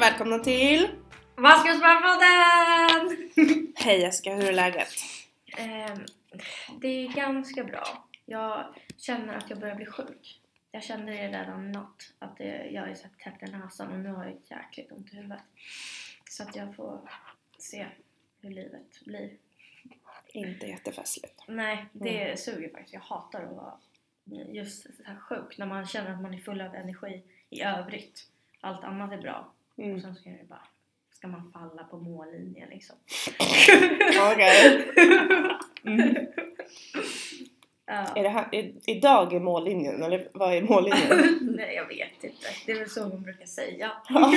och välkomna till Maskrosbarnpodden! Hej Jessica, hur är läget? Ehm, det är ganska bra. Jag känner att jag börjar bli sjuk. Jag kände det redan natt, att det, jag är så täppt i näsan och nu har jag jäkligt ont i huvudet. Så att jag får se hur livet blir. Inte jättefestligt. Nej, det suger faktiskt. Jag hatar att vara just så här sjuk när man känner att man är full av energi i övrigt. Allt annat är bra. Och Mm. sen ska det bara ska man falla på mållinjen liksom. Okej. Mm. Ja. Är det här, idag är mållinjen, eller vad är mållinjen? Nej, jag vet inte. Det är väl så hon brukar säga. Ja.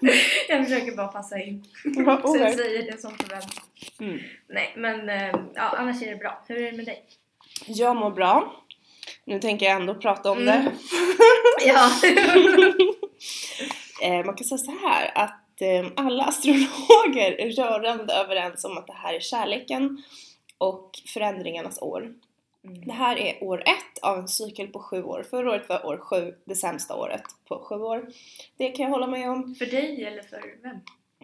jag försöker bara passa in. Ja, Så jag säger det som förväntas. mm. Nej, men eh, ja, annars är det bra. Hur är det med dig? Jag mår bra. Nu tänker jag ändå prata om Mm. det. Ja. Eh, man kan säga så här att eh, alla astrologer är rörande överens om att det här är kärleken och förändringarnas år. Det här är år ett av en cykel på sju år. Förra året var år sju det sämsta året på sju år. Det kan jag hålla med om. För dig eller för vem?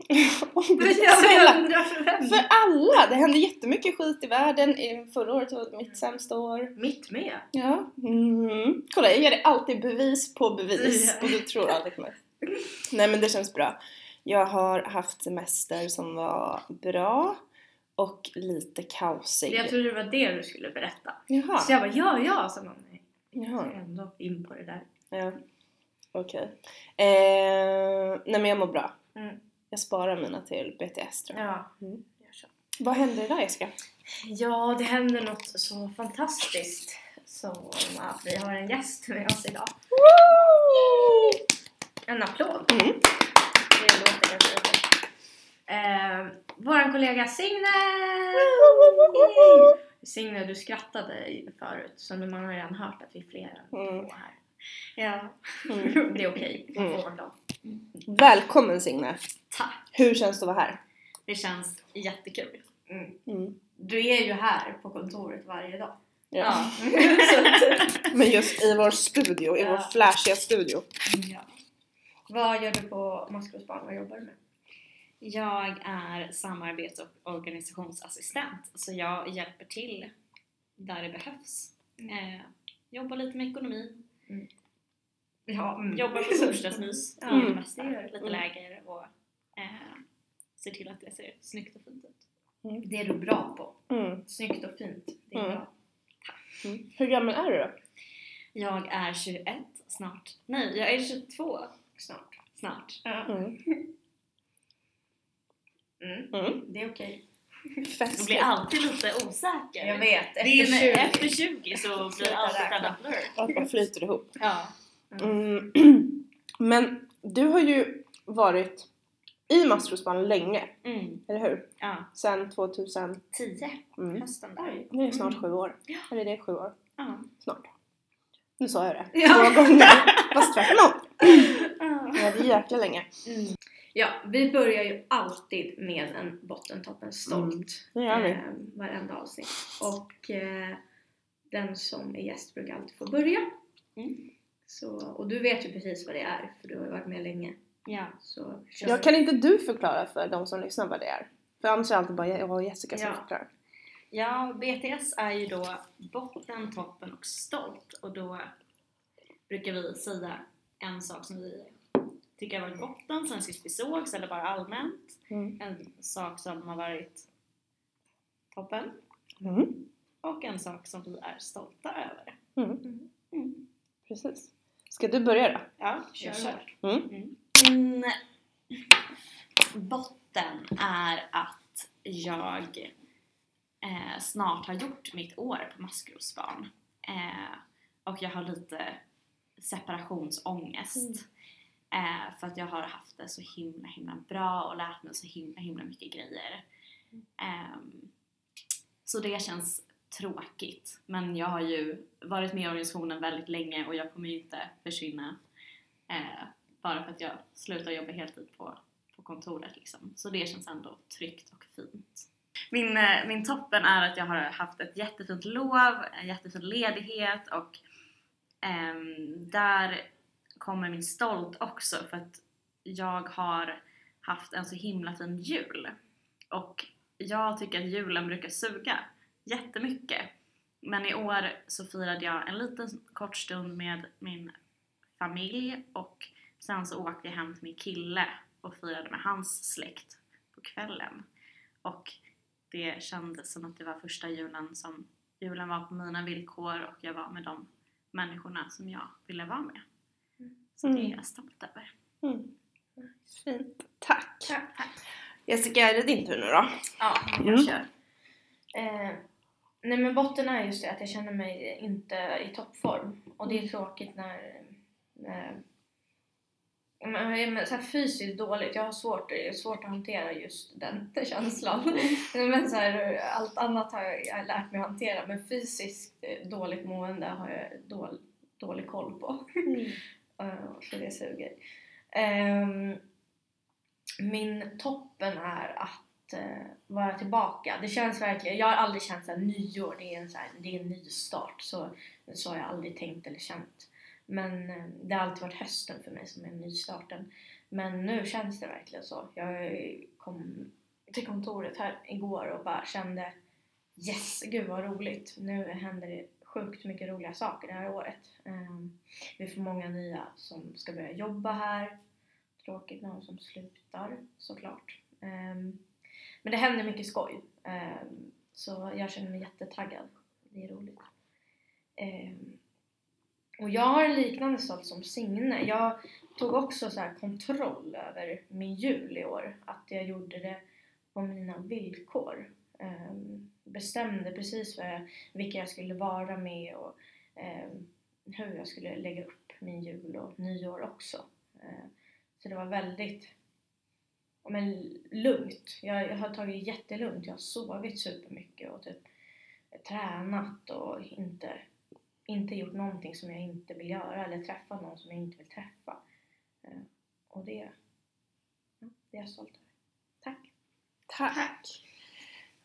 För vem? För alla! Det hände jättemycket skit i världen. Förra året var mitt sämsta år. Mitt med. Ja. Mm. Kolla, jag ger dig alltid bevis på bevis. Och du tror aldrig på mig. Nej men det känns bra. Jag har haft semester som var bra och lite kaosig. Jag trodde det var det du skulle berätta. Jaha. Så jag bara ja, ja, sa. Jag Jaha. är ändå in på det där. Ja. Okej. Eh, nej men jag mår bra. Mm. Jag sparar mina till BTS tror jag. Ja, Mm. så. Vad händer idag Jessica? Ja, det händer något så fantastiskt som att vi har en gäst med oss idag. En applåd. Mm. Det låter ganska. Eh, våran kollega Signe! Signe, du skrattade förut så nu man har redan hört att vi är fler än Mm. två här. Ja, Mm. det är okej. Man Mm. får dag. Välkommen Signe! Tack! Hur känns det att vara här? Det känns jättekul. Mm. Du är ju här på kontoret varje dag. Ja. Att, Men just i vår studio, i vår Ja. flashiga studio. Ja. Vad gör du på Maskrosbarn? Vad jobbar du med? Jag är samarbets och organisationsassistent så jag hjälper till där det behövs. Eh, jobbar lite med ekonomi, Ja, jobbar på torsdagsmys Ja, Mm. lite Mm. läger och eh, ser till att det ser snyggt och fint ut. Det är du bra på. Mm. Snyggt och fint. Det är Mm. bra. Mm. Hur gammal är du då? Jag är 21 snart. Nej, jag är 22 Snart. snart. Ja. Mm. Mm. Mm. Det är okej. Jag Festligt. blir alltid lite osäker. Jag vet. Det är Efter när- 20. efter 20 så blir allt ett annat blur. Allt bara flyter ihop. Ja. Mm. Men du har ju varit i Maskrosbarn länge, Mm. eller hur? Ja. Sen 2000. 10 Mm. hösten där. Det är snart Mm. sju år. Ja. Eller det är sju år. Ja. Snart. Nu sa jag det. Ja. Två gånger. Fast tvärtom. Ja. Ja, det är jäkla länge. Ja, vi börjar ju alltid med en bottentoppen stolt. Det gör vi. Eh, varenda avsnitt. Och eh, den som är gäst brukar alltid få börja. Mm. Så, och du vet ju precis vad det är för du har ju varit med länge. ja. Så. Jag kan inte du förklara för de som lyssnar vad det är? För annars är det alltid bara jag och Jessica som Ja. förklarar. Ja, BTS är ju då botten, toppen och stolt och då brukar vi säga en sak som vi tycker har varit botten, som sist vi sågs eller bara allmänt. Mm. En sak som har varit toppen Mm. och en sak som vi är stolta över. Mm. Mm. Precis. Ska du börja då? Ja, Kör kör. Mm. Min botten är att jag eh, snart har gjort mitt år på maskrosbarn. Eh, och jag har lite separationsångest. Eh, för att jag har haft det så himla himla bra och lärt mig så himla himla mycket grejer. Eh, så det känns tråkigt. Men jag har ju varit med i organisationen väldigt länge och jag kommer ju inte försvinna eh, bara för att jag slutar jobba heltid på, på kontoret liksom. Så det känns ändå tryggt och fint. Min, eh, min toppen är att jag har haft ett jättefint lov, en jättefin ledighet och ehm, där kommer min stolt också för att jag har haft en så himla fin jul. Och jag tycker att julen brukar suga jättemycket. Men i år så firade jag en liten kort stund med min familj och sen så åkte jag hem till min kille och firade med hans släkt på kvällen. Och det kändes som att det var första julen som julen var på mina villkor och jag var med de människorna som jag ville vara med. Så det är jag stolt över. Mm. Fint. Tack. Tack, tack. Jessica, är det din tur nu då? Ja, jag Mm. kör. Eh, nej men botten är just det att jag känner mig inte i toppform. Och det är tråkigt när... när men, så här fysiskt dåligt. Jag har svårt, svårt att hantera just den känslan. men så här, allt annat har jag, jag har lärt mig att hantera. Men fysiskt eh, dåligt mående har jag dål, dålig koll på. Eh, så det suger. Ehm, min toppen är att eh, vara tillbaka. Det känns verkligen, jag har aldrig känt såhär, nyår det är en, så här, det är en ny start. Så, så har jag aldrig tänkt eller känt. Men eh, det har alltid varit hösten för mig som är nystarten. Men nu känns det verkligen så. Jag kom till kontoret här igår och bara kände Yes, gud vad roligt! Nu händer det sjukt mycket roliga saker det här året. Ehm, vi får många nya som ska börja jobba här. Tråkigt någon som slutar såklart. Ehm, men det händer mycket skoj. Ehm, så jag känner mig jättetaggad. Det är roligt. Och jag har en liknande sak som Signe. Jag tog också så här kontroll över min jul i år. Att jag gjorde det på mina villkor. Ehm, bestämde precis vad jag, vilka jag skulle vara med och ehm, hur jag skulle lägga upp min jul och nyår också. Ehm, så det var väldigt men, lugnt. Jag, jag har tagit det jättelugnt. Jag har sovit supermycket och typ tränat och inte, inte gjort någonting som jag inte vill göra eller träffat någon som jag inte vill träffa. Ehm, och det, ja, det är jag stolt över. Tack! Tack.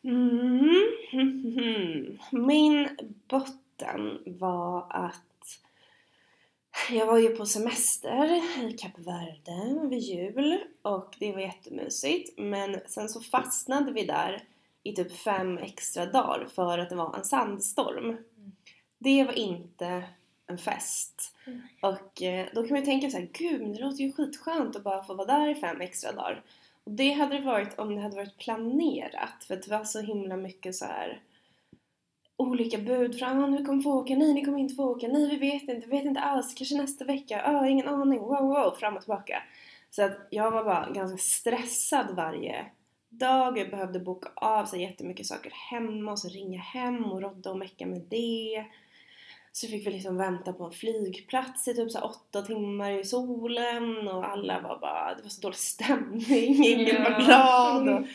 Mm. Min botten var att jag var ju på semester i Kap Verde vid jul och det var jättemysigt men sen så fastnade vi där i typ fem extra dagar för att det var en sandstorm. Det var inte en fest. Mm. Och eh, då kan man ju tänka så här, gud men det låter ju skitskönt att bara få vara där i fem extra dagar. Det hade det varit om det hade varit planerat för det var så himla mycket så här olika bud från ah, nu kommer få åka, nej ni kommer inte få åka, nej vi vet inte, vi vet inte alls, kanske nästa vecka, ah, ingen aning, wow wow, fram och tillbaka. Så att jag var bara ganska stressad varje dag, jag behövde boka av så jättemycket saker hemma och så ringa hem och rodda och mecka med det. Så fick vi liksom vänta på en flygplats i typ så åtta timmar i solen och alla var bara, det var så dålig stämning, ingen var glad och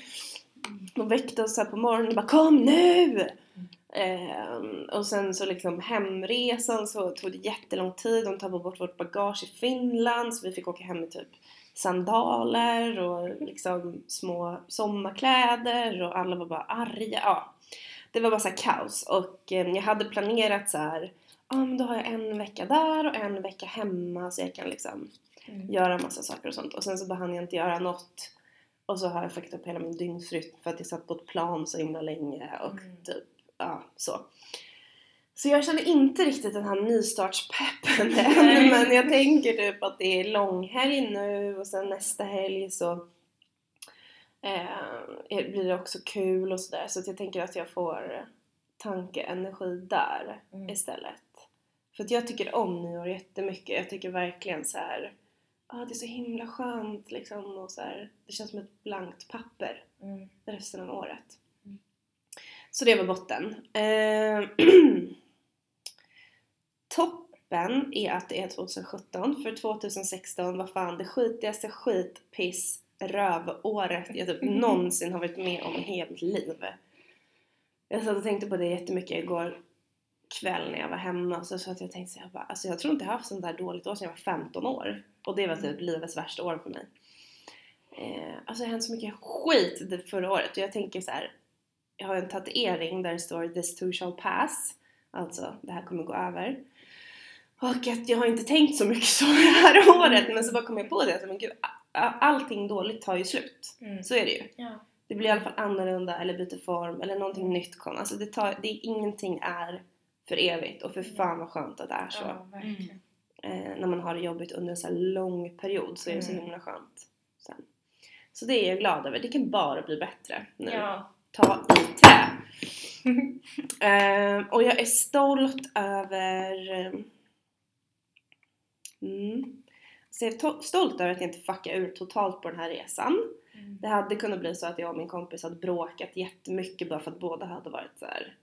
de väckte oss här på morgonen och bara kom nu! Ehm, och sen så liksom hemresan så tog det jättelång tid, de tappade bort vårt bagage i Finland så vi fick åka hem med typ sandaler och liksom små sommarkläder och alla var bara arga. Ja, det var bara så kaos och eh, jag hade planerat så här ja men då har jag en vecka där och en vecka hemma så jag kan liksom Mm. göra massa saker och sånt och sen så bara hann jag inte göra något och så har jag fuckat upp hela min dygnsrytm för att jag satt på ett plan så himla länge och Mm. typ, ja så. Så jag känner inte riktigt den här nystartspeppen än men jag tänker typ att det är långhelg nu och sen nästa helg så eh, blir det också kul och sådär så att jag tänker att jag får tankeenergi där Mm. istället. För att jag tycker om nyår jättemycket. Jag tycker verkligen så här. ah, det är så himla skönt liksom och så här, det känns som ett blankt papper Mm. resten av året. Mm. Så det var botten. Eh, toppen är att det är 2017 för 2016 var fan det skitigaste skit, piss, rövåret jag typ någonsin har varit med om i hela mitt liv. Jag satt och tänkte på det jättemycket igår kväll när jag var hemma så, så att jag tänkte så jag bara, alltså jag tror inte jag har haft sånt där dåligt år sedan jag var 15 år. Och det var typ livets värsta år för mig. Eh, alltså det har hänt så mycket skit det förra året och jag tänker så här. Jag har en tatuering där det står 'This too shall pass' Alltså, det här kommer gå över. Och att jag har inte tänkt så mycket så det här året men så bara kom jag på det. Alltså, men gud, allting dåligt tar ju slut. Mm. Så är det ju. Ja. Det blir i alla fall annorlunda eller byter form eller någonting nytt kommer. Alltså det tar, det, ingenting är för evigt och för fan vad skönt att det är så. ja, verkligen. Eh, när man har det jobbigt under en så här lång period så är det så Mm. himla skönt sen. Så det är jag glad över. Det kan bara bli bättre nu. Ja. Ta i trä! Eh, och jag är stolt över... eh, Mm. Så jag är to- stolt över att jag inte fuckade ur totalt på den här resan. Mm. Det hade kunnat bli så att jag och min kompis hade bråkat jättemycket bara för att båda hade varit så här,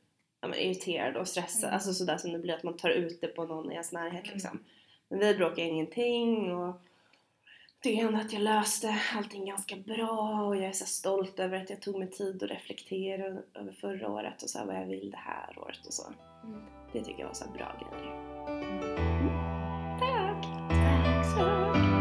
ja, men irriterade och stressade. Mm. Alltså sådär som det blir att man tar ut det på någon i ens närhet Mm. liksom. Men vi bråkade ingenting och det är ändå att jag löste allting ganska bra och jag är så stolt över att jag tog mig tid att reflektera över förra året och så vad jag vill det här året och så. Mm. Det tycker jag var så bra grejer. Mm. Tack! Tack.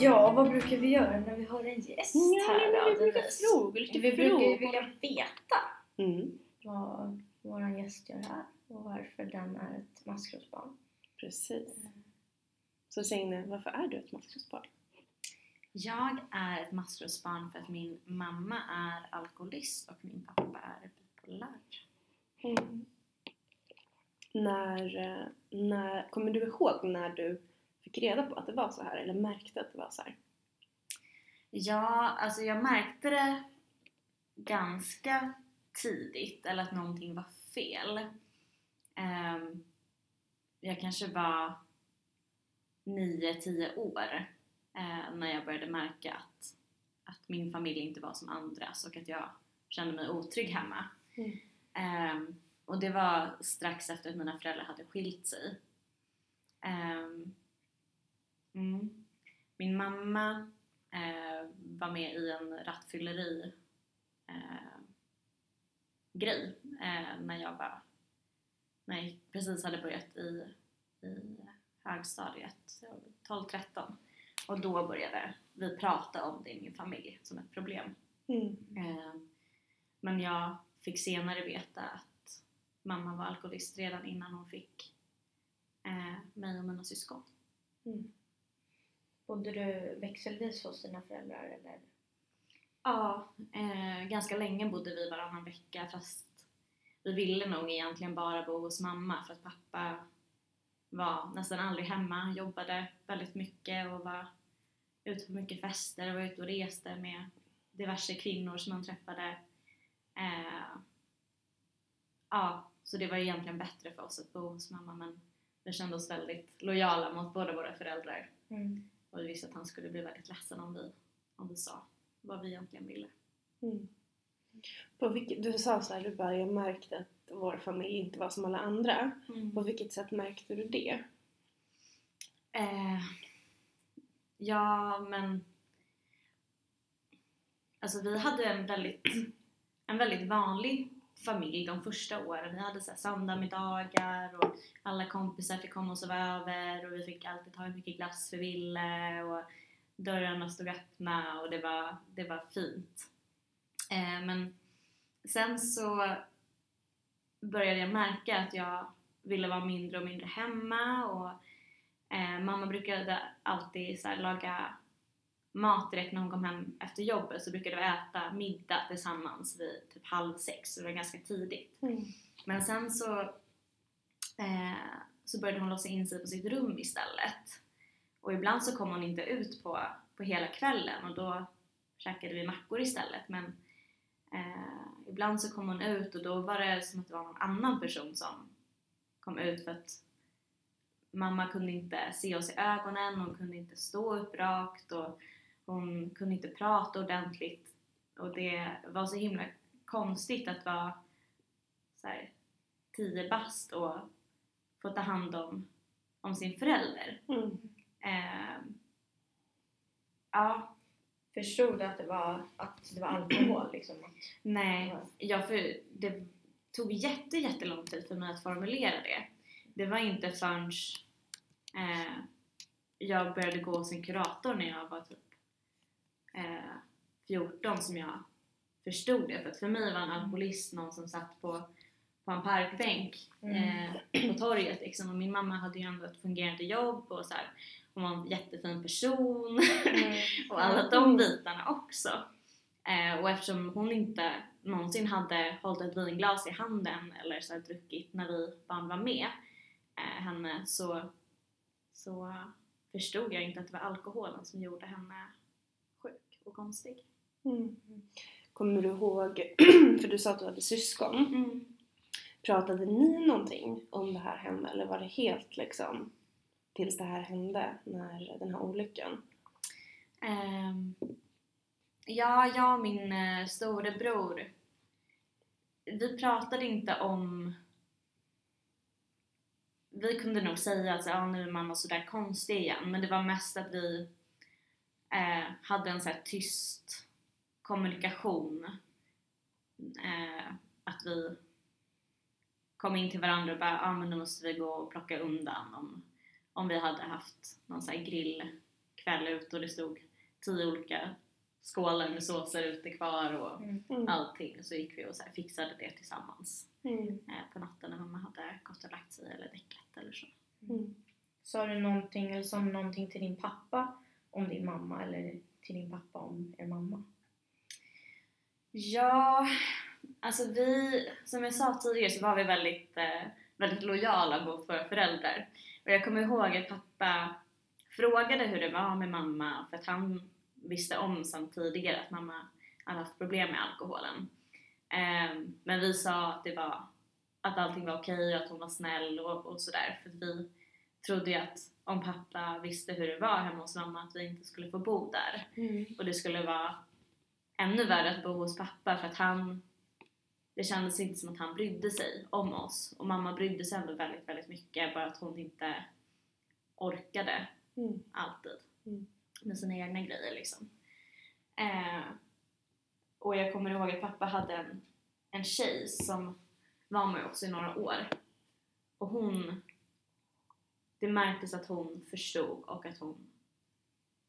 Ja, vad brukar vi göra när vi har en gäst här Ja, då? vi brukar fråga lite Vi brukar ju vilja veta Mm, vad vår gäst gör här och varför den är ett maskrosbarn. precis. Så Signe, varför är du ett maskrosbarn? Jag är ett maskrosbarn för att min mamma är alkoholist och min pappa är bipolär. Mm. När, eh, när, kommer du ihåg när du fick reda på att det var så här eller märkte att det var så här? Ja, alltså jag märkte det ganska tidigt, eller att någonting var fel. Ehm, jag kanske var 9-10 år eh, när jag började märka att, att min familj inte var som andras och att jag kände mig otrygg hemma. Mm. Ehm, och det var strax efter att mina föräldrar hade skilt sig. Ehm, mm. Min mamma eh, var med i en rattfylleri eh, grej eh, när jag var när jag precis hade börjat i, i högstadiet, 12-13 och då började vi prata om det i min familj som ett problem. Mm. Eh, men jag fick senare veta att mamma var alkoholist redan innan hon fick eh, mig och mina syskon. Mm. Bodde du växelvis hos dina föräldrar eller? Ja, eh, ganska länge bodde vi varannan vecka fast vi ville nog egentligen bara bo hos mamma för att pappa var nästan aldrig hemma. Jobbade väldigt mycket och var ute på mycket fester och var ute och reste med diverse kvinnor som han träffade. Eh, ja, så det var egentligen bättre för oss att bo hos mamma men vi kände oss väldigt lojala mot båda våra föräldrar Mm. Och vi visste att han skulle bli väldigt ledsen om vi, om vi sa vad vi egentligen ville. Mm. På vilket, du sa så här, du bara, jag märkte att vår familj inte var som alla andra. På vilket sätt märkte du det? Eh, ja, men... Alltså vi hade en väldigt, en väldigt vanlig familj de första åren. Vi hade så här och alla kompisar fick komma och sova över och vi fick alltid ta hur mycket glass vi ville och dörrarna stod öppna och det var, det var fint. Eh, men sen så började jag märka att jag ville vara mindre och mindre hemma och Eh, mamma brukade alltid så här, laga mat direkt när hon kom hem efter jobbet så brukade vi äta middag tillsammans vid typ halv sex, så det var ganska tidigt. Mm. Men sen så, eh, så började hon låsa in sig på sitt rum istället. Och ibland så kom hon inte ut på, på hela kvällen och då käkade vi mackor istället. Men eh, ibland så kom hon ut och då var det som att det var någon annan person som kom ut för att mamma kunde inte se oss i ögonen, hon kunde inte stå upp rakt och hon kunde inte prata ordentligt. Och det var så himla konstigt att vara så här, tio bast och få ta hand om, om sin förälder. Mm. Ehm, ja, Förstod du att det var, att det var alkohol liksom? nej. Jag för, det tog jätte, jättelång tid för mig att formulera det. Det var inte förrän eh, jag började gå hos en kurator när jag var typ eh, 14 som jag förstod det. För att för mig var en alkoholist någon som satt på, på en parkbänk Mm. eh, på torget liksom. Och min mamma hade ju ändå ett fungerande jobb och så här, hon var en jättefin person och alla de Mm. bitarna också. Eh, och eftersom hon inte någonsin hade hållit ett vinglas i handen eller så här, druckit när vi barn var med eh, henne så, så förstod jag inte att det var alkoholen som gjorde henne och konstig. Mm. Kommer du ihåg, för du sa att du hade syskon. Pratade ni någonting om det här hände eller var det helt liksom tills det här hände när den här olyckan? Ehm, ja, jag och min eh, storebror vi pratade inte om vi kunde nog säga att ja, nu är mamma sådär konstig igen men det var mest att vi eh, hade en så här tyst kommunikation eh, att vi kom in till varandra och bara ja ah, men nu måste vi gå och plocka undan om, om vi hade haft någon så här grillkväll ute och det stod tio olika skålar med såser ute kvar och Mm. Mm. allting så gick vi och så här fixade det tillsammans Mm. eh, på natten när mamma hade gått och lagt sig eller däckat eller så. Mm. Sa du någonting eller sa någonting till din pappa om din mamma eller till din pappa om er mamma? Ja, alltså vi, som jag sa tidigare så var vi väldigt, eh, väldigt lojala mot våra föräldrar. Och jag kommer ihåg att pappa frågade hur det var med mamma för att han visste om sedan tidigare att mamma hade haft problem med alkoholen. Ehm, men vi sa att det var att allting var okej och att hon var snäll och, och sådär för vi trodde ju att om pappa visste hur det var hemma hos mamma att vi inte skulle få bo där Mm. och det skulle vara ännu värre att bo hos pappa för att han det kändes inte som att han brydde sig om oss och mamma brydde sig ändå väldigt, väldigt mycket bara att hon inte orkade Mm. alltid Mm. med sina egna grejer liksom. Eh, och jag kommer ihåg att pappa hade en, en tjej som var med oss i några år och hon det märktes att hon förstod och att hon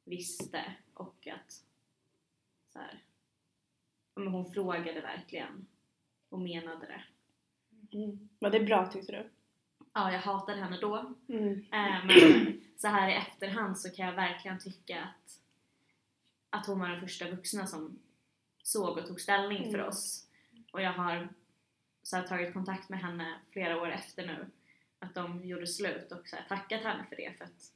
visste och att så här, men hon frågade verkligen och menade det. Mm. Var det bra tyckte du? Ja, jag hatade henne då Mm. Eh, men så här i efterhand så kan jag verkligen tycka att, att hon var den första vuxna som såg och tog ställning för Mm. oss. Och jag har så här, tagit kontakt med henne flera år efter nu. Att de gjorde slut och så här, tackat henne för det för att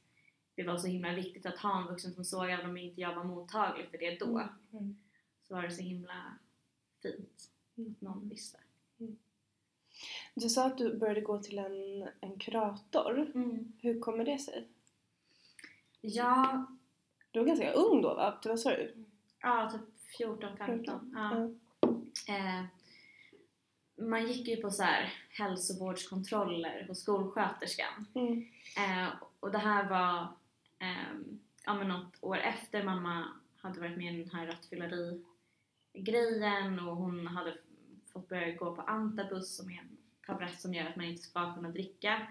det var så himla viktigt att ha en vuxen som såg även om inte jag var mottaglig för det då. Mm. Så var det så himla fint Mm. att någon visste. Du sa att du började gå till en, en kurator. Hur kommer det sig? Ja, Du var ganska ung då va? Vad sa du? ja, typ 14, 15. Ja. Eh, man gick ju på så här hälsovårdskontroller hos skolsköterskan. Mm. Eh, och det här var ehm, ja, men något år efter mamma hade varit med i den här rattfylleri-grejen och hon hade fått börja gå på antabus som är en tablett som gör att man inte ska kunna dricka.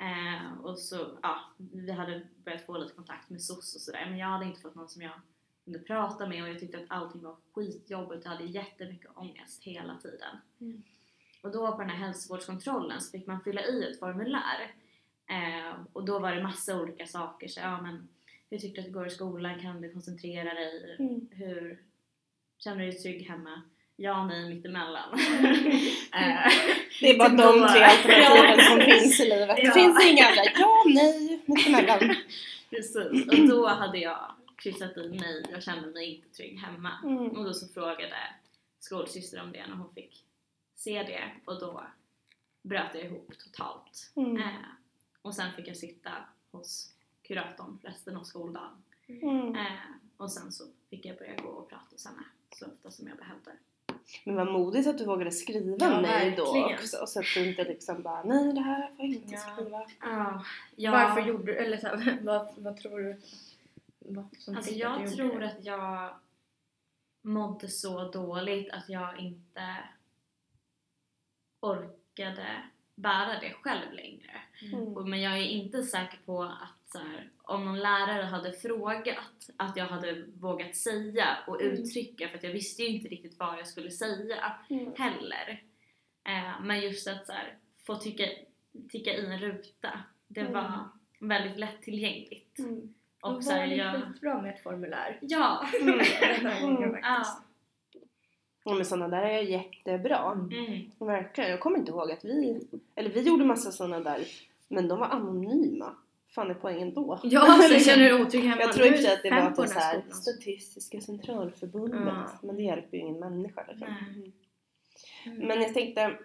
Eh, och så, ja, vi hade börjat få lite kontakt med SOS och sådär men jag hade inte fått någon som jag kunde prata med och jag tyckte att allting var skitjobbigt och hade jättemycket ångest hela tiden. Mm. Och då på den här hälsovårdskontrollen så fick man fylla i ett formulär eh, och då var det massa olika saker så ja men hur tyckte du att det går i skolan? Kan du koncentrera dig? Mm. Hur känner du dig trygg hemma? Ja, nej, mittemellan. eh, Det är bara de tre alternativen som finns i livet. Det Ja. finns inga andra. Ja, nej, mittemellan. Precis, och då hade jag kryssat i nej, jag kände mig inte trygg hemma. Mm. Och då så frågade skolsyster om det när hon fick se det och då bröt jag ihop totalt. Mm. Eh, och sen fick jag sitta hos kuratorn resten av skoldagen. Mm. Eh, och sen så fick jag börja gå och prata hos henne så ofta som jag behövde. Men vad modigt att du vågade skriva Ja, nej då också. Så att du inte liksom bara, nej det här får jag inte Ja. skriva. Ja, Varför gjorde du, eller så här, vad, vad tror du som Alltså att jag du tror det? att jag mådde så dåligt att jag inte orkade bära det själv längre. Mm. Och- Men jag är inte säker på att så här, om någon lärare hade frågat att jag hade vågat säga och Mm. uttrycka för att jag visste ju inte riktigt vad jag skulle säga Mm. heller. Eh, men just att så här, få tycka, ticka i en ruta, det Mm. var väldigt lättillgängligt. Mm. Och Och så här, var det jag, skitbra med ett formulär. ja, Mm. Mm. ja. Ja, men sådana där är jättebra. Mm. Verkligen. Jag kommer inte ihåg att vi... Eller vi gjorde massa sådana där, men de var anonyma. fan är poängen då? Ja, så känner du dig otrygg hemma. Jag tror i att det var till så här. Statistiska centralförbundet. Ja. Men det hjälper ju ingen människa liksom. Mm. Mm. Men jag tänkte,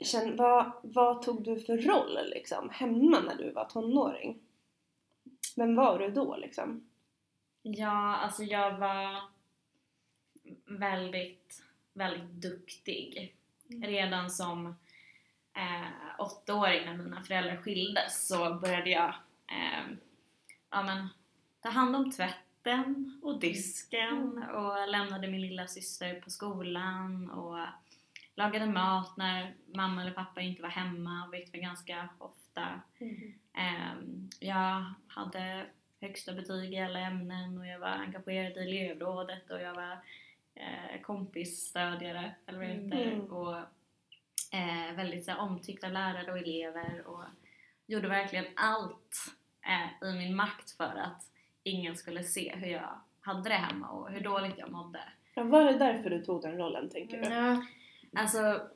känn, vad, vad tog du för roll liksom hemma när du var tonåring? Vem var du då liksom? Ja, alltså jag var väldigt, väldigt duktig. Redan som eh, åttaåring när mina föräldrar skildes så började jag eh, ja, men, ta hand om tvätten och disken och lämnade min lilla syster på skolan och lagade mat när mamma eller pappa inte var hemma, vilket var ganska ofta. Ehm, jag hade högsta betyg i alla ämnen och jag var engagerad i elevrådet och jag var eh, kompisstödjare, eller vad heter, Mm. och eh, väldigt så här, omtyckt av lärare och elever och gjorde verkligen allt eh, i min makt för att ingen skulle se hur jag hade det hemma och hur dåligt jag mådde. Ja, var det därför du tog den rollen tänker du? Ja. Alltså,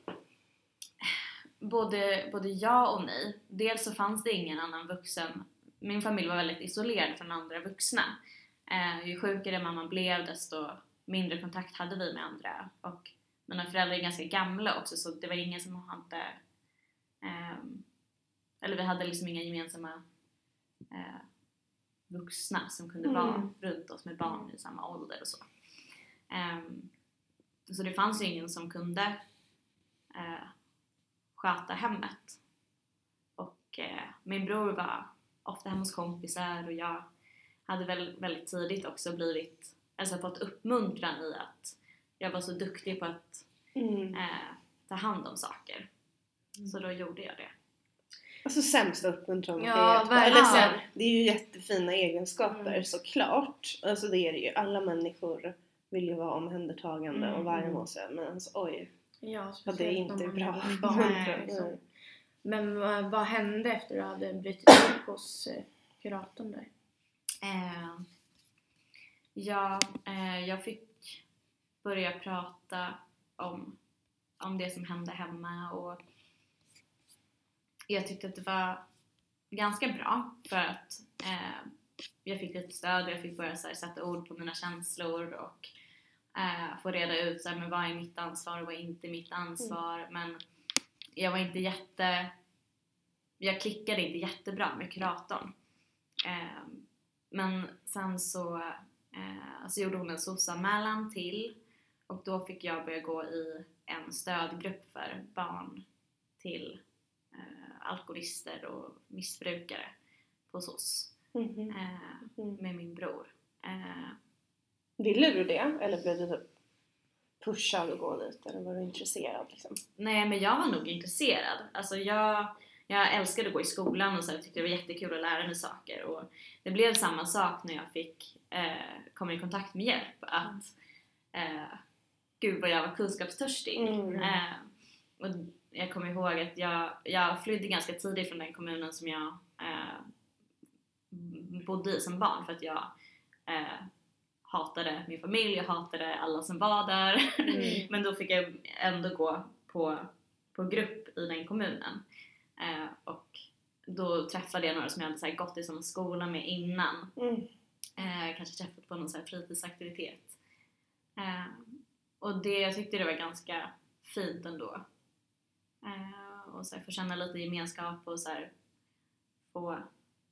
både, både ja och nej. Dels så fanns det ingen annan vuxen. Min familj var väldigt isolerad från andra vuxna. Eh, ju sjukare mamma blev desto mindre kontakt hade vi med andra. Och mina föräldrar är ganska gamla också så det var ingen som hade... ehm, eller vi hade liksom inga gemensamma eh, vuxna som kunde Mm. vara runt oss med barn i samma ålder och så. Ehm, så det fanns ju ingen som kunde eh, sköta hemmet. Och eh, min bror var ofta hemma hos kompisar och jag hade väl väldigt tidigt också blivit, alltså fått uppmuntran i att jag var så duktig på att Mm. eh, ta hand om saker. Så då gjorde jag det. Alltså sämsta uppmuntran Ja, kan ge. verkligen. Eller så Det är ju jättefina egenskaper Mm. såklart. Alltså det är det ju. Alla människor vill ju vara omhändertagande och Mm. vara hos en. Men alltså, oj, Ja, speciellt det är inte man bra barn, liksom. Men vad, vad hände efter du hade brutit upp hos eh, kuratorn där? Eh, ja, eh, jag fick börja prata om, om det som hände hemma och jag tyckte att det var ganska bra för att eh, jag fick lite stöd och jag fick börja här, sätta ord på mina känslor och eh, få reda ut så här, men vad är mitt ansvar och vad är inte mitt ansvar. Men jag var inte jätte... Jag klickade inte jättebra med kuratorn. Eh, men sen så, eh, så gjorde hon en SOS-anmälan till och då fick jag börja gå i en stödgrupp för barn till eh, alkoholister och missbrukare på SOS Mhm. eh, Mm. med min bror. Eh, Ville du det? Eller blev du typ pushad att gå dit? Eller var du intresserad liksom? nej men jag var nog intresserad. Alltså jag, jag älskade att gå i skolan och så här, tyckte det var jättekul att lära mig saker och det blev samma sak när jag fick eh, komma i kontakt med hjälp. Att eh, gud vad jag var kunskapstörstig. Mm. Eh, och jag kommer ihåg att jag, jag flydde ganska tidigt från den kommunen som jag eh, bodde i som barn för att jag eh, hatade min familj, jag hatade alla som var där. Mm. Men då fick jag ändå gå på, på grupp i den kommunen. Eh, och då träffade jag några som jag hade så gått i samma skola med innan. Mm. Eh, kanske träffat på någon så här fritidsaktivitet. Eh, och det, jag tyckte det var ganska fint ändå. Eh, och så här, få känna lite gemenskap och så här, få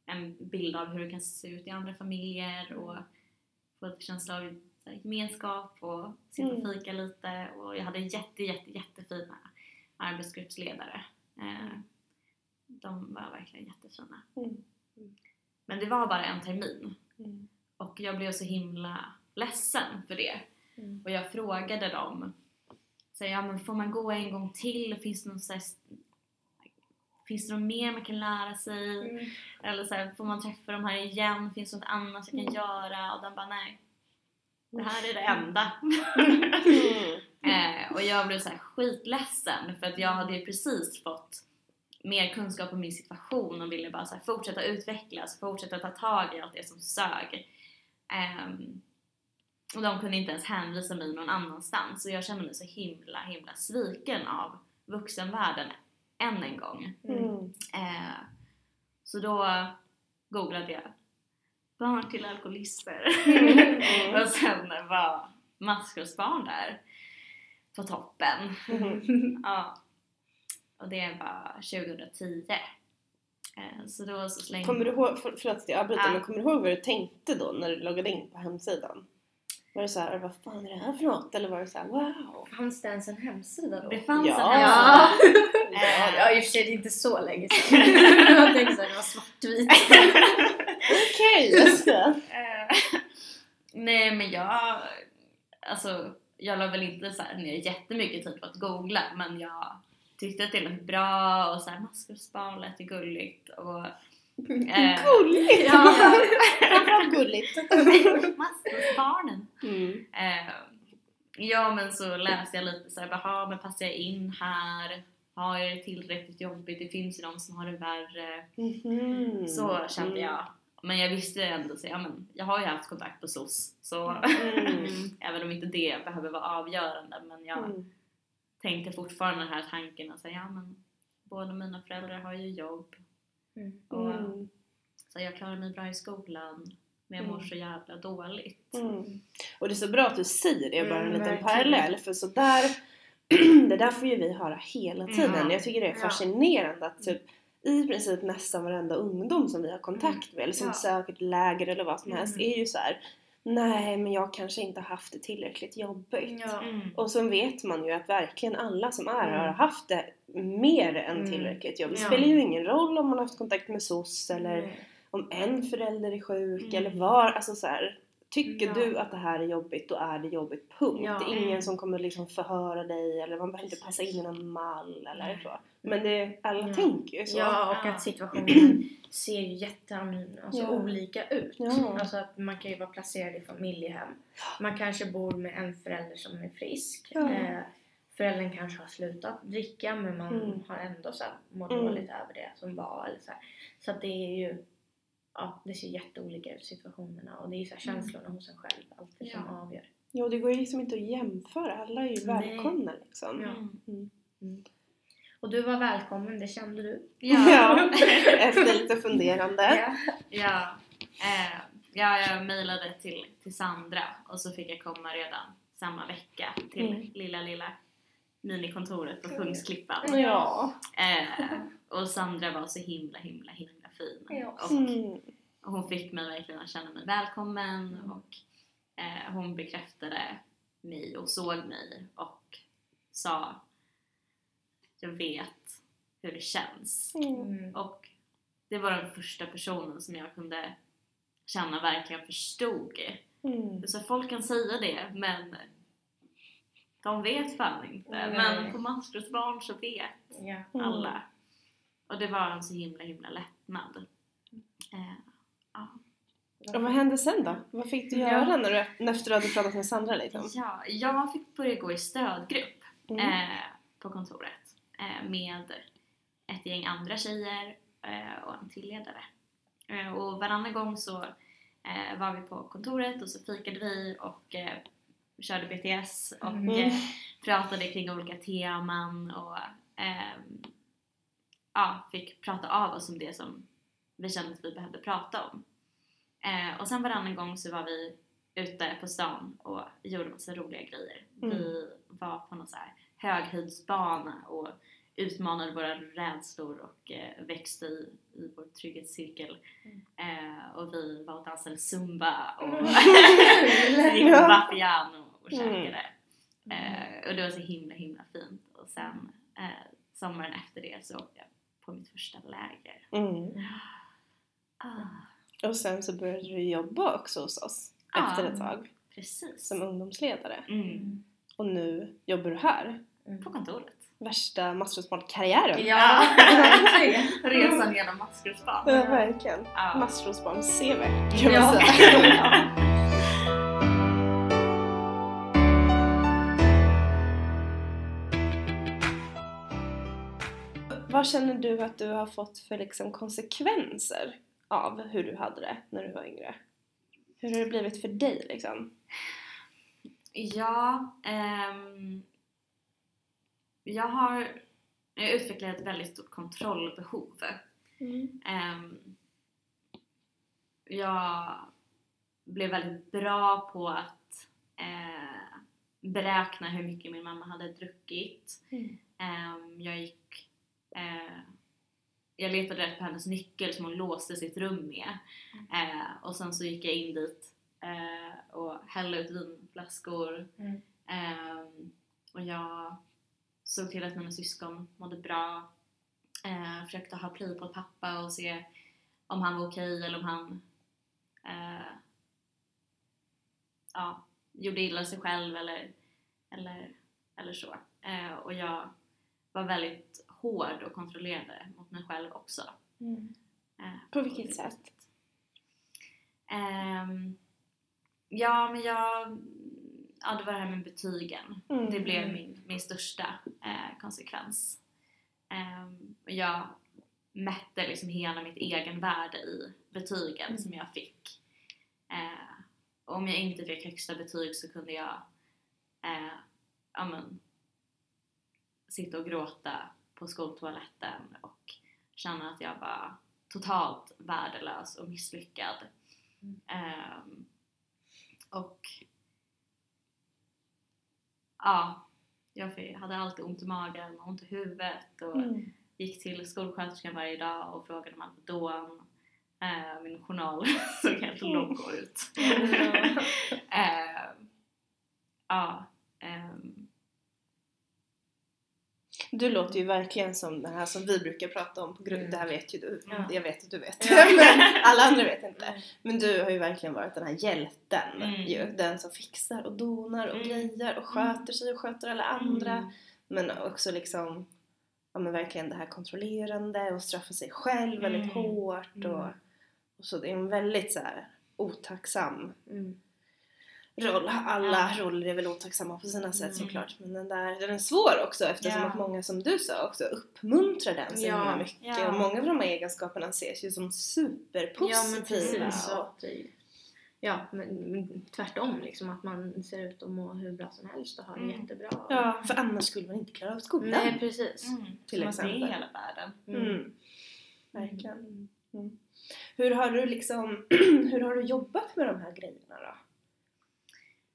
en bild av hur det kan se ut i andra familjer och få ett känsla av gemenskap och sitta och Mm. fika lite. Och jag hade jätte, jätte, jättefina arbetsgruppsledare. Eh, de var verkligen jättefina. Mm. Men det var bara en termin Mm. och jag blev så himla ledsen för det. Mm. Och jag frågade dem, så ja men får man gå en gång till? Finns det någon Finns det något mer man kan lära sig? Mm. Eller så här, får man träffa dem här igen? Finns det något annat jag kan Mm. göra? Och de bara nej. Det här är det enda. Mm. Eh, och jag blev så här skitledsen för att jag hade ju precis fått mer kunskap om min situation och ville bara så här fortsätta utvecklas, fortsätta ta tag i allt det som sög. Ehm, och de kunde inte ens hänvisa mig någon annanstans och jag kände mig så himla himla sviken av vuxenvärlden än en gång. Mm. Eh, så då googlade jag barn till alkoholister Mm. och sen var maskrosbarn där på toppen. Mm. Ja. Och det var 2010. Eh, så då så slängde Kommer du ihåg, för, förlåt att jag avbryter, Ja. men kommer du ihåg vad du tänkte då när du loggade in på hemsidan? Var det så här, vad fan är det här för något? Eller var det så här, wow? Fanns det ens en hemsida då? Det fanns Ja. en Ja. hemsida. ja, ja, i och för sig det är inte så länge sedan. jag tänkte såhär, det var svartvit. Okej, just det. Eh, Nej men jag, alltså jag la väl inte så här ner jättemycket tid på att googla men jag tyckte att det lät bra och så här maskrosbarn lät ju gulligt och Gulligt! Ja. Framförallt gulligt. maskrosbarnen. Mm. Eh, ja men så läste jag lite såhär, jaha men passar jag in här? Har jag det tillräckligt jobbigt? Det finns ju de som har det värre. Mhm. Så kände Mm. jag. Men jag visste ändå så, ja men jag har ju haft kontakt på SOS så Mm. även om inte det behöver vara avgörande men jag Mm. tänkte fortfarande den här tanken att säga, ja men båda mina föräldrar har ju jobb Mm. och Mm. så jag klarar mig bra i skolan men jag mår Mm. så jävla dåligt. Mm. Och det är så bra att du säger det, bara en Mm, liten verkligen. parallell. För så där, det där får ju vi höra hela tiden. Ja. Jag tycker det är Ja. fascinerande att typ i princip nästan varenda ungdom som vi har kontakt med eller som Ja. söker ett läger eller vad som helst Mm. är ju så här. Nej men jag kanske inte har haft det tillräckligt jobbigt. Ja. Mm. Och så vet man ju att verkligen alla som är Mm. har haft det mer än Mm. tillräckligt jobbigt. Det Ja. spelar ju ingen roll om man har haft kontakt med SOS eller Mm. om en förälder är sjuk Mm. eller var, alltså så här, Tycker Ja. du att det här är jobbigt, då är det jobbigt. Punkt. Ja. Det är ingen Mm. som kommer liksom förhöra dig eller man behöver inte passa in i någon mall eller så. Men det, alla Ja. tänker ju så. Ja, och att situationen ser ju jätteannorlunda, alltså Ja. olika ut. Ja. Alltså att man kan ju vara placerad i familjehem. Man kanske bor med en förälder som är frisk. Ja. Eh, föräldern kanske har slutat dricka men man Mm. har ändå så här, Mm. dåligt över det som var. Eller så här. så att det är ju Ja, det ser jätteolika ut situationerna och det är ju så här Mm. känslorna hos en själv alltid som Ja. avgör. Jo, det går ju liksom inte att jämföra. Alla är ju Nej. välkomna liksom. Ja. Mm. Och du var välkommen, det kände du? Ja. Efter lite funderande. Ja. Ja, eh, ja, jag mejlade till, till Sandra och så fick jag komma redan samma vecka till Mm. lilla, lilla minikontoret på Kungsklippan. Ja. Eh, och Sandra var så himla, himla, himla fin. Ja. Och, Mm. och hon fick mig verkligen att känna mig välkommen och eh, hon bekräftade mig och såg mig och sa jag vet hur det känns. Mm. Mm. Och det var den första personen som jag kunde känna verkligen förstod. Mm. Så folk kan säga det men de vet fan inte. Nej. Men på Maskrosbarn så vet Ja. Mm. alla. Och det var en så himla himla lättnad. Eh, ja. Och vad hände sen då? Vad fick du Ja. göra när du, efter du hade pratat med Sandra liksom? ja, jag fick börja gå i stödgrupp Mm. eh, på kontoret eh, med ett gäng andra tjejer eh, och en till ledare. Eh, och varannan gång så eh, var vi på kontoret och så fikade vi och eh, körde BTS och Mm. pratade kring olika teman och ja, fick prata av oss om det som vi kände att vi behövde prata om. Eh, och sen varannan gång så var vi ute på stan och gjorde massa roliga grejer. Mm. Vi var på någon så här höghöjdsbana och utmanade våra rädslor och eh, växte i, i vår trygghetscirkel. Eh, och vi var och dansade zumba och gick på Vapiano och Mm. käkade. Eh, och det var så himla himla fint. Och sen eh, sommaren efter det så åkte jag på mitt första läger. Mm. Ah, Och sen så började du jobba också hos oss Ja. efter ett tag precis. som ungdomsledare. Mm. Och nu jobbar du här. På kontoret. Värsta maskrosbarn-karriären. Ja, verkligen. Resan genom maskrosbarn. Ja, verkligen. Ja. Maskrosbarn-CV kan man Ja. säga. Vad känner du att du har fått för liksom konsekvenser av hur du hade det när du var yngre? Hur har det blivit för dig liksom? Ja, ehm, jag har jag utvecklat ett väldigt stort kontrollbehov. Ehm, jag blev väldigt bra på att eh, beräkna hur mycket min mamma hade druckit. Mm. Ehm, jag gick eh, jag letade rätt på hennes nyckel som hon låste sitt rum med. Eh, och sen så gick jag in dit eh, och hällde ut vinflaskor. Mm. Ehm, och jag såg till att mina syskon mådde bra. Eh, försökte ha pli på pappa och se om han var okej eller om han eh, ja, gjorde illa sig själv eller, eller, eller så. Eh, och jag var väldigt hård och kontrollerande mot mig själv också. Eh, På vilket sätt? Ehm, ja, men jag... Ja, det var det här med betygen. Mm. Det blev min, min största eh, konsekvens. Ehm, och jag mätte liksom hela mitt egenvärde i betygen Mm. som jag fick. Eh, och om jag inte fick högsta betyg så kunde jag eh, ja, men, sitta och gråta på skoltoaletten och känna att jag var totalt värdelös och misslyckad. Mm. Ehm, och ja, jag hade alltid ont i magen och ont i huvudet och Mm. gick till skolsköterskan varje dag och frågade om Alvedon. Eh, min journal såg helt Mm. loco ut. eh, ja, ehm, Du låter ju verkligen som den här som vi brukar prata om på grund, Mm. det här vet ju du, Ja. jag vet att du vet, Ja. men alla andra vet inte. Men du har ju verkligen varit den här hjälten Mm. ju, den som fixar och donar och Mm. grejer och sköter sig och sköter alla andra. mm, Men också liksom, ja men verkligen det här kontrollerande och straffa sig själv väldigt Mm. hårt och, Mm. och så. Det är en väldigt så här otacksam Mm. Roll. Alla Ja. roller är väl otacksamma på sina sätt Mm. såklart. Men den där, den är svår också eftersom Ja. att många som du sa också uppmuntrar den så Ja. himla mycket. Ja. Och många av de här egenskaperna ses ju som superpositiva. Ja men precis. och- ja men men tvärtom liksom att man ser ut att må hur bra som helst och ha det Mm. jättebra. Ja, för annars skulle man inte klara av skolan. Nej precis. mm, Till som att det är exempel. hela världen. Mm. Verkligen. Mm. Hur har du liksom, hur har du jobbat med de här grejerna då?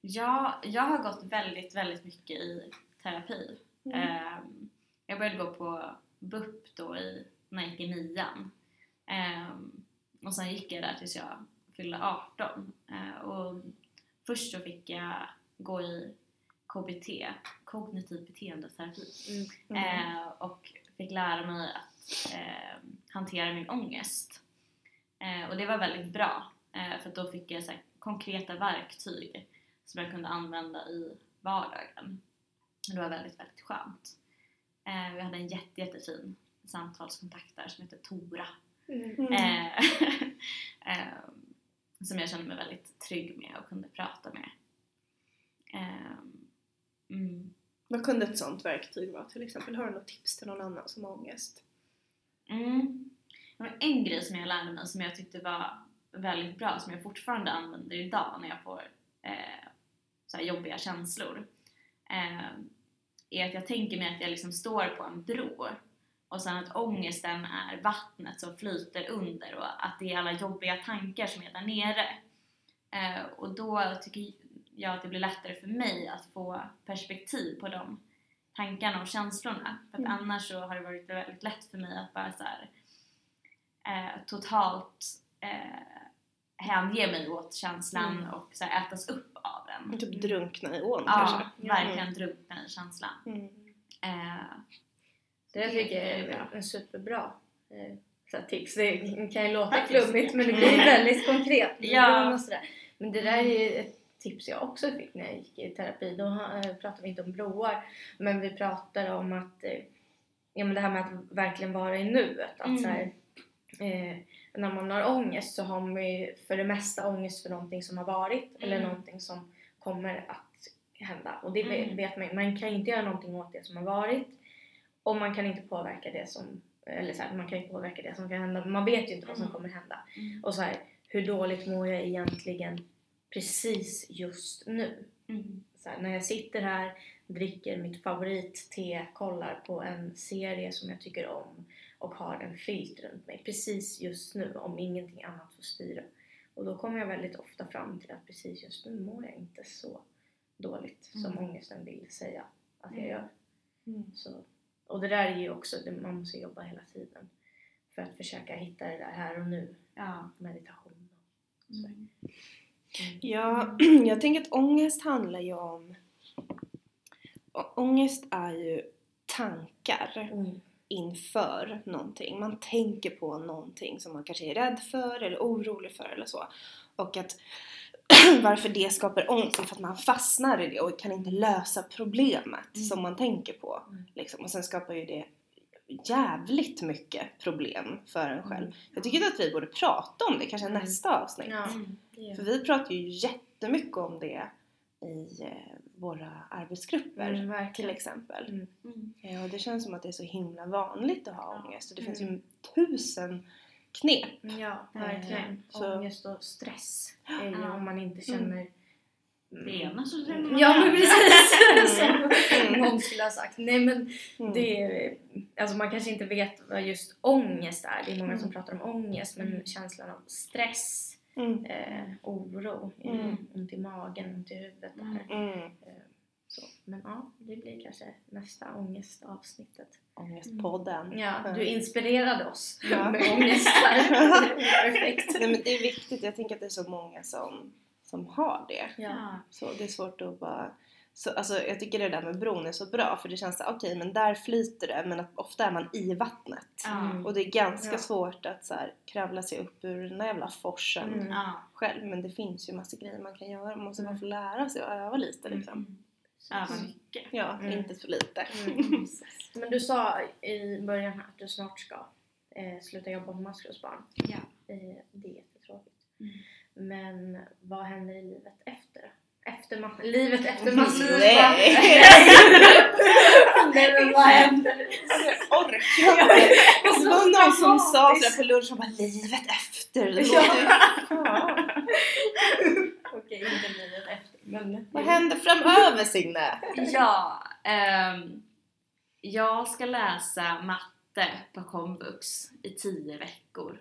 Ja, jag har gått väldigt, väldigt mycket i terapi. Mm. Ehm, jag började gå på BUP då i, när jag gick i nian. Ehm, och sen gick jag där tills jag fyllde 18. Ehm, och först så fick jag gå i KBT, kognitiv beteendeterapi. Mm. Eh, och fick lära mig att eh, hantera min ångest. Eh, och det var väldigt bra eh, för då fick jag så här, konkreta verktyg som jag kunde använda i vardagen. Det var väldigt, väldigt skönt. Eh, vi hade en jätte, jättefin samtalskontakt där som heter Tora. Mm. Eh, eh, som jag kände mig väldigt trygg med och kunde prata med. Mm. Vad kunde ett sånt verktyg vara till exempel? Har du något tips till någon annan som har ångest? Mm. Det var en grej som jag lärde mig som jag tyckte var väldigt bra, som jag fortfarande använder idag när jag får eh, så jobbiga känslor. Eh, är att jag tänker mig att jag liksom står på en bro och sen att ångesten är vattnet som flyter under och att det är alla jobbiga tankar som är där nere. Eh, och då tycker jag att det blir lättare för mig att få perspektiv på de tankarna och känslorna. För att Mm. annars så har det varit väldigt lätt för mig att bara så här, eh, totalt eh, hänge mig åt känslan Mm. och så här, ätas upp av den. Typ drunkna i ån Ja, kanske? verkligen drunkna i känslan. Mm. Eh, Det tycker jag är en superbra eh, så tips. Det kan ju låta flummigt men det blir väldigt konkret. Ja. Men det där är ju ett tips jag också fick när jag gick i terapi. Då eh, pratade vi inte om broar men vi pratade om att eh, ja, men det här med att verkligen vara i nuet. Att Mm. så här, eh, när man har ångest så har man ju för det mesta ångest för någonting som har varit eller Mm. någonting som kommer att hända. Och det vet- Mm. vet man Man kan inte göra någonting åt det som har varit och man kan inte påverka det som eller så här, man kan ju påverka det som kan hända man vet ju inte vad som Mm. kommer hända. Och så här, hur dåligt mår jag egentligen precis just nu? Mm. Så här, när jag sitter här, dricker mitt favoritte, kollar på en serie som jag tycker om och har en filt runt mig precis just nu om ingenting annat får styra. Och då kommer jag väldigt ofta fram till att precis just nu mår jag inte så dåligt som Mm. ångesten vill säga att jag Mm. gör. Mm. Så, och det där är ju också, det, man måste jobba hela tiden för att försöka hitta det där här och nu, Ja. meditation och så. Mm. Ja, jag tänker att ångest handlar ju om... Ångest är ju tankar Mm. Inför någonting. Man tänker på någonting som man kanske är rädd för eller orolig för eller så. Och att varför det skapar ångest är för att man fastnar i det och kan inte lösa problemet Mm. som man tänker på. Mm. Liksom. Och sen skapar ju det jävligt mycket problem för en själv. Mm. Jag tycker att vi borde prata om det kanske Mm. nästa avsnitt. Ja, Mm. gör För vi pratar ju jättemycket om det i eh, våra arbetsgrupper Mm, till exempel. Mm. Mm. Ja, och det känns som att det är så himla vanligt att ha Ja. ångest och det finns Mm. ju tusen knep. Ja, verkligen. så- Ångest och stress är ju Ja. om man inte känner Det ena så känner man Ja men precis! Mm. Som någon skulle ha sagt. Nej men Mm. det är, alltså man kanske inte vet vad just ångest är. Det är många som Mm. pratar om ångest men Mm. känslan av stress, Mm. eh, oro, Mm. ont i magen, ont i huvudet. Mm. Där. Mm. Eh, så. Men ja, det blir kanske nästa ångestavsnittet. Ångestpodden. Ja, du inspirerade oss Ja. med ångest här. Perfekt. Nej, men det är viktigt, jag tänker att det är så många som, som har det. Ja. Så det är svårt att bara... Så, alltså, jag tycker det där med bron är så bra för det känns så okej men där flyter det men att ofta är man i vattnet. Mm. Och det är ganska Ja. svårt att så här, kravla sig upp ur den där jävla forsen Mm. Själv. Men det finns ju massa grejer man kan göra. Man måste bara få lära sig och öva lite liksom. Mm. Öva mycket. Ja, Mm. inte för lite. Mm. Men du sa i början här att du snart ska eh, sluta jobba på maskrosbarn. Ja. Eh, det är jättetråkigt. Mm. Men vad händer i livet efter? Efter ma- livet efter maskrosbarn? Nej. Alltså, jag orkar inte. Det var någon som sa sådär på lunch, och bara livet efter. Det Ja. Okej, inte livet efter. Men Vad händer framöver Signe? Ja, ehm, jag ska läsa matte på komvux i tio veckor.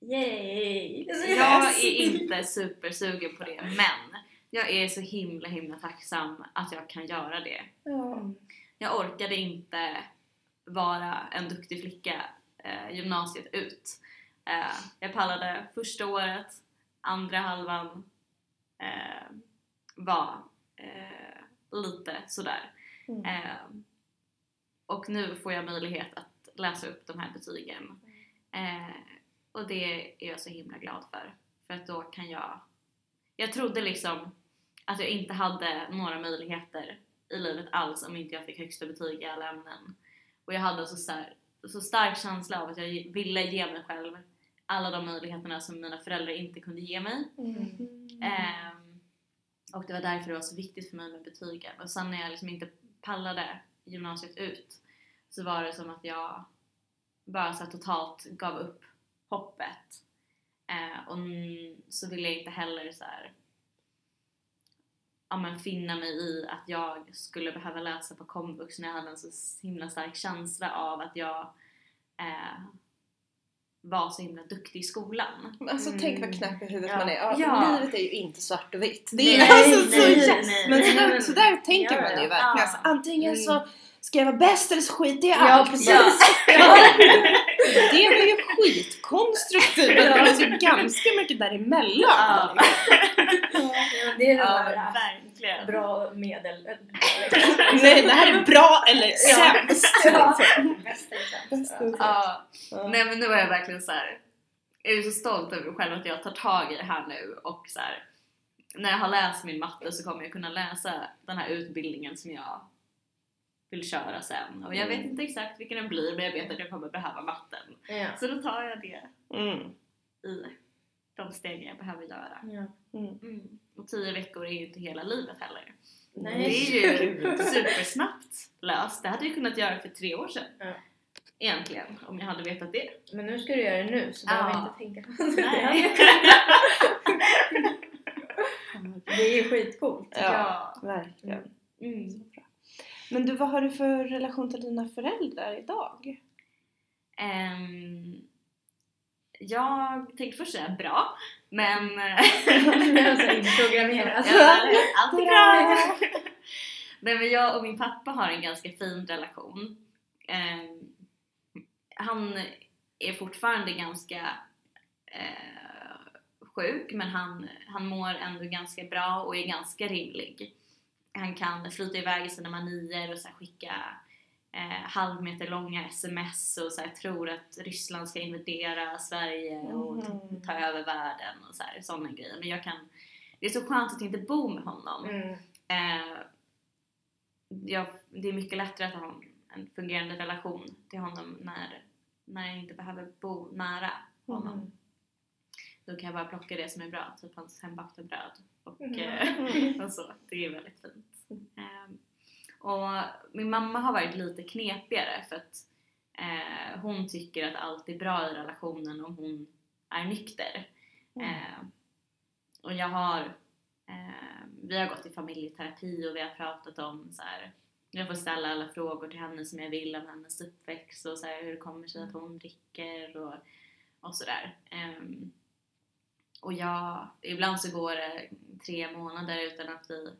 Yay! Jag är inte supersugen på det men jag är så himla himla tacksam att jag kan göra det. Mm. Jag orkade inte vara en duktig flicka eh, gymnasiet ut. Eh, jag pallade första året, andra halvan eh, var eh, lite sådär. Mm. Eh, och nu får jag möjlighet att läsa upp de här betygen. Eh, och det är jag så himla glad för. För att då kan jag... Jag trodde liksom att jag inte hade några möjligheter i livet alls om inte jag fick högsta betyg i alla ämnen. Och jag hade så, star- så stark känsla av att jag ville ge mig själv alla de möjligheterna som mina föräldrar inte kunde ge mig. Mm. Ehm, och det var därför det var så viktigt för mig med betygen. Och sen när jag liksom inte pallade gymnasiet ut så var det som att jag bara så totalt gav upp hoppet. Eh, och så ville jag inte heller så här, ja, men finna mig i att jag skulle behöva läsa på komvux när jag hade en så himla stark känsla av att jag eh, var så himla duktig i skolan. Men Alltså Mm. tänk vad knäpp i huvudet Ja. man är. Ja, Ja. Livet är ju inte svart och vitt. Det är Nej, alltså så nej, nej. Men så Nej, där, men- så där tänker Ja, man ju ja. verkligen. Ja. Alltså, antingen Mm. så ska jag vara bäst eller så skiter jag i Ja, allt. precis. Det var ju skitkonstruktivt. men Det finns ju ganska mycket däremellan. Ja. Ja, det är det Ja, där verkligen. bra medel. Nej, det här är bra eller Ja. sämst. Ja. Ja, Ja. nej men nu är jag verkligen så här. Jag är så stolt över mig själv att jag tar tag i det här nu och så här, när jag har läst min matte så kommer jag kunna läsa den här utbildningen som jag vill köra sen. Och jag vet Mm. inte exakt vilken den blir men jag vet att jag kommer behöva matten. Ja. Så då tar jag det Mm. i de stegen jag behöver göra. Ja. Mm. Och tio veckor är ju inte hela livet heller. Nej. Det är ju supersnabbt löst. Det hade jag kunnat göra för tre år sedan. Egentligen, om jag hade vetat det. Men nu ska du göra det nu så Ja. behöver vi inte tänka på Nej. Det är ju skitcoolt. Ja. Verkligen. Mm. Men du, vad har du för relation till dina föräldrar idag? Ehm, jag tänkte först säga bra, men... alltså inprogrammerat. Allt är bra! Nej men jag och min pappa har en ganska fin relation. Ehm, han är fortfarande ganska eh, sjuk men han, han mår ändå ganska bra och är ganska rimlig. Han kan flyta iväg i sina manier och så skicka eh, halvmeter långa sms och så tror att Ryssland ska invadera Sverige och Mhm. ta över världen och så här, sådana grejer. Men jag kan, det är så skönt att inte bo med honom. Mm. Eh, jag, det är mycket lättare att ha en, en fungerande relation till honom när, när jag inte behöver bo nära honom. Mm. Då kan jag bara plocka det som är bra, typ hans hembakta bröd. Och, Mm. eh, och så. Det är väldigt fint. Eh, och min mamma har varit lite knepigare för att eh, hon tycker att allt är bra i relationen om hon är nykter. Mm. Eh, och jag har, eh, vi har gått i familjeterapi och vi har pratat om så här. jag får ställa alla frågor till henne som jag vill om hennes uppväxt och så här, hur det kommer sig att hon dricker och, och sådär. Ehm, och jag, ibland så går det tre månader utan att vi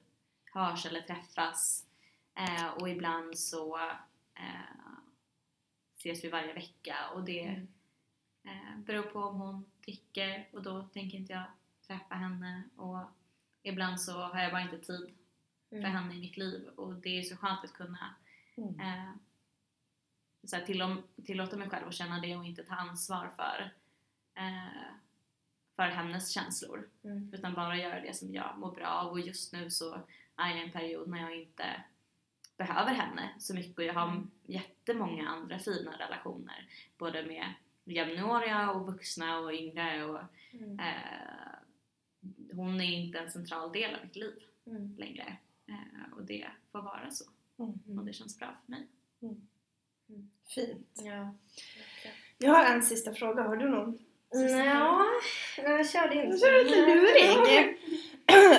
hörs eller träffas eh, och ibland så eh, ses vi varje vecka och det Mm. Eh, beror på om hon dricker och då tänker inte jag träffa henne och ibland så har jag bara inte tid för Mm. henne i mitt liv och det är så skönt att kunna Mm. eh, så här, tillåta mig själv att känna det och inte ta ansvar för eh, för hennes känslor Mm. utan bara göra det som jag mår bra av och just nu så är jag i en period när jag inte behöver henne så mycket och jag har Mm. jättemånga andra fina relationer både med jämnåriga och vuxna och yngre och Mm. eh, hon är inte en central del av mitt liv Mm. längre eh, och det får vara så Mm. och det känns bra för mig. Fint. Ja. Jag har en sista fråga, har du någon? Nja, jag körde inte. Du lite luring.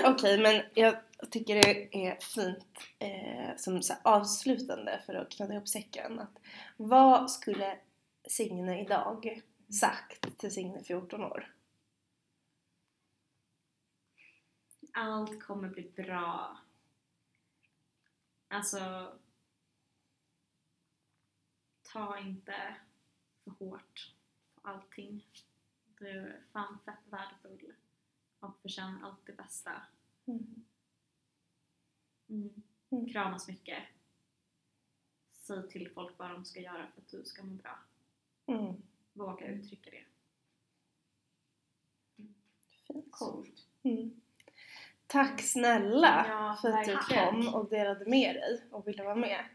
Okej, men jag tycker det är fint eh, som så här, avslutande för att knyta ihop säcken. Att, vad skulle Signe idag sagt till Signe 14 år? Allt kommer bli bra. Alltså ta inte för hårt på allting. Du är fan fett värdefull och förtjänar allt det bästa. Mm. Mm. Mm. Kramas mycket. Säg till folk vad de ska göra för att du ska må bra. Mm. Våga uttrycka det. Fint. Coolt. Mm. Tack snälla Ja, för att du kom och delade med dig och ville vara med.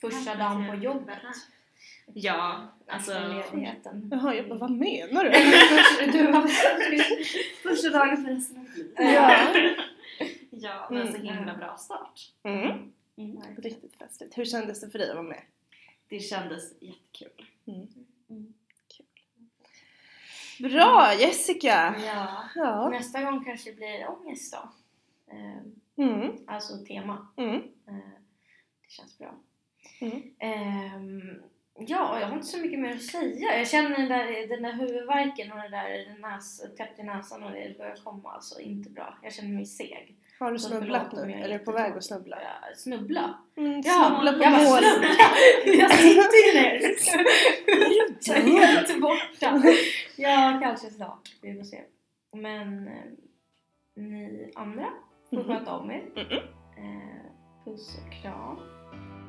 Första dagen på jobbet. Ja, alltså... Ledigheten. Jaha, jag bara, vad menar du? du var Första dagen för resten av livet. ja. Ja, men så Mm. himla bra start. Mm. Mm. Riktigt festligt. Hur kändes det för dig att vara med? Det kändes jättekul. Mm. Mm. Bra Jessica! Ja. Ja. Nästa gång kanske det blir ångest då. Eh, Mm. alltså tema. Mm. Eh, det känns bra. Mm. Ehm, ja, jag har inte så mycket mer att säga. Jag känner den där, den där huvudvärken och den där näs, täppt i näsan och det börjar komma. Alltså inte bra. Jag känner mig seg. Har du Så snubblat nu? Eller är du på väg att snubbla? Ja, snubbla? Mm, Ja, snubbla på jag bara snubbla! Jag sitter ju ner! Jag är helt borta. Ja, kanske snart. Vi får se. Men eh, ni andra får Mhm. sköta om er. Eh, puss och kram.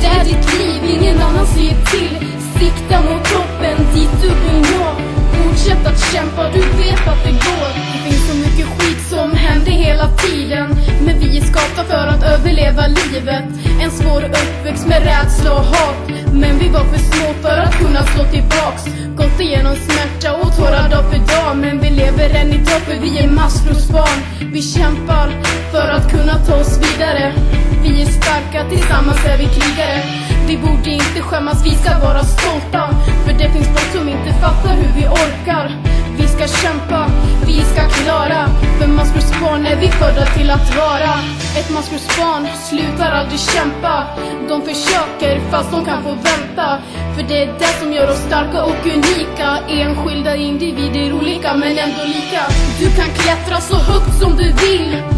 det är ditt liv, ingen annan säger till. Sikta mot toppen, dit du vill nå. Fortsätt att kämpa, du vet att det går. Det finns så mycket skit som händer hela tiden. Men vi är skapta för att överleva livet. En svår uppväxt med rädsla och hat. Men vi var för små för att kunna slå tillbaks. Gått igenom smärta och tårar dag för dag. Men vi lever än idag för vi är Maslows barn Vi kämpar för att kunna ta oss vidare. Vi är starka, tillsammans är vi krigare. Vi borde inte skämmas, vi ska vara stolta. För det finns folk som inte fattar hur vi orkar. Vi ska kämpa, vi ska klara. För Maskrosbarn barn är vi födda till att vara. Ett Maskrosbarn slutar aldrig kämpa. De försöker fast de kan få vänta. För det är det som gör oss starka och unika. Enskilda individer olika men ändå lika. Du kan klättra så högt som du vill.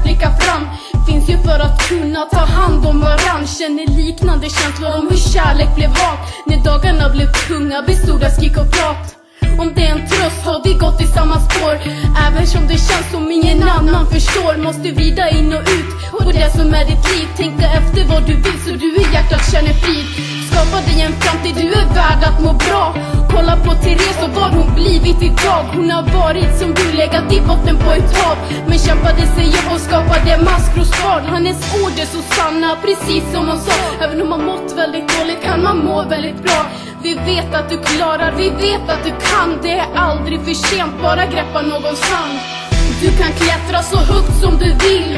för att kunna ta hand om varann. Känner liknande känslor om hur kärlek blev hat. När dagarna blev tunga bestod av skrik och prat. Om det är en tröst har vi gått i samma spår. Även som det känns som ingen annan förstår Måste vida in och ut. På det som är ditt liv Tänka efter vad du vill så du i hjärtat känner frid. Skapa dig en framtid, du är värd att må bra. Kolla på Therese och vad hon blivit idag. Hon har varit som du, legat i botten på ett hav Men kämpade sig upp och skapade maskrosbarn Hennes ord är så sanna, precis som hon sa. Även om man mått väldigt dåligt kan man må väldigt bra. Vi vet att du klarar, vi vet att du kan. Det är aldrig för sent, bara greppa någons hand Du kan klättra så högt som du vill.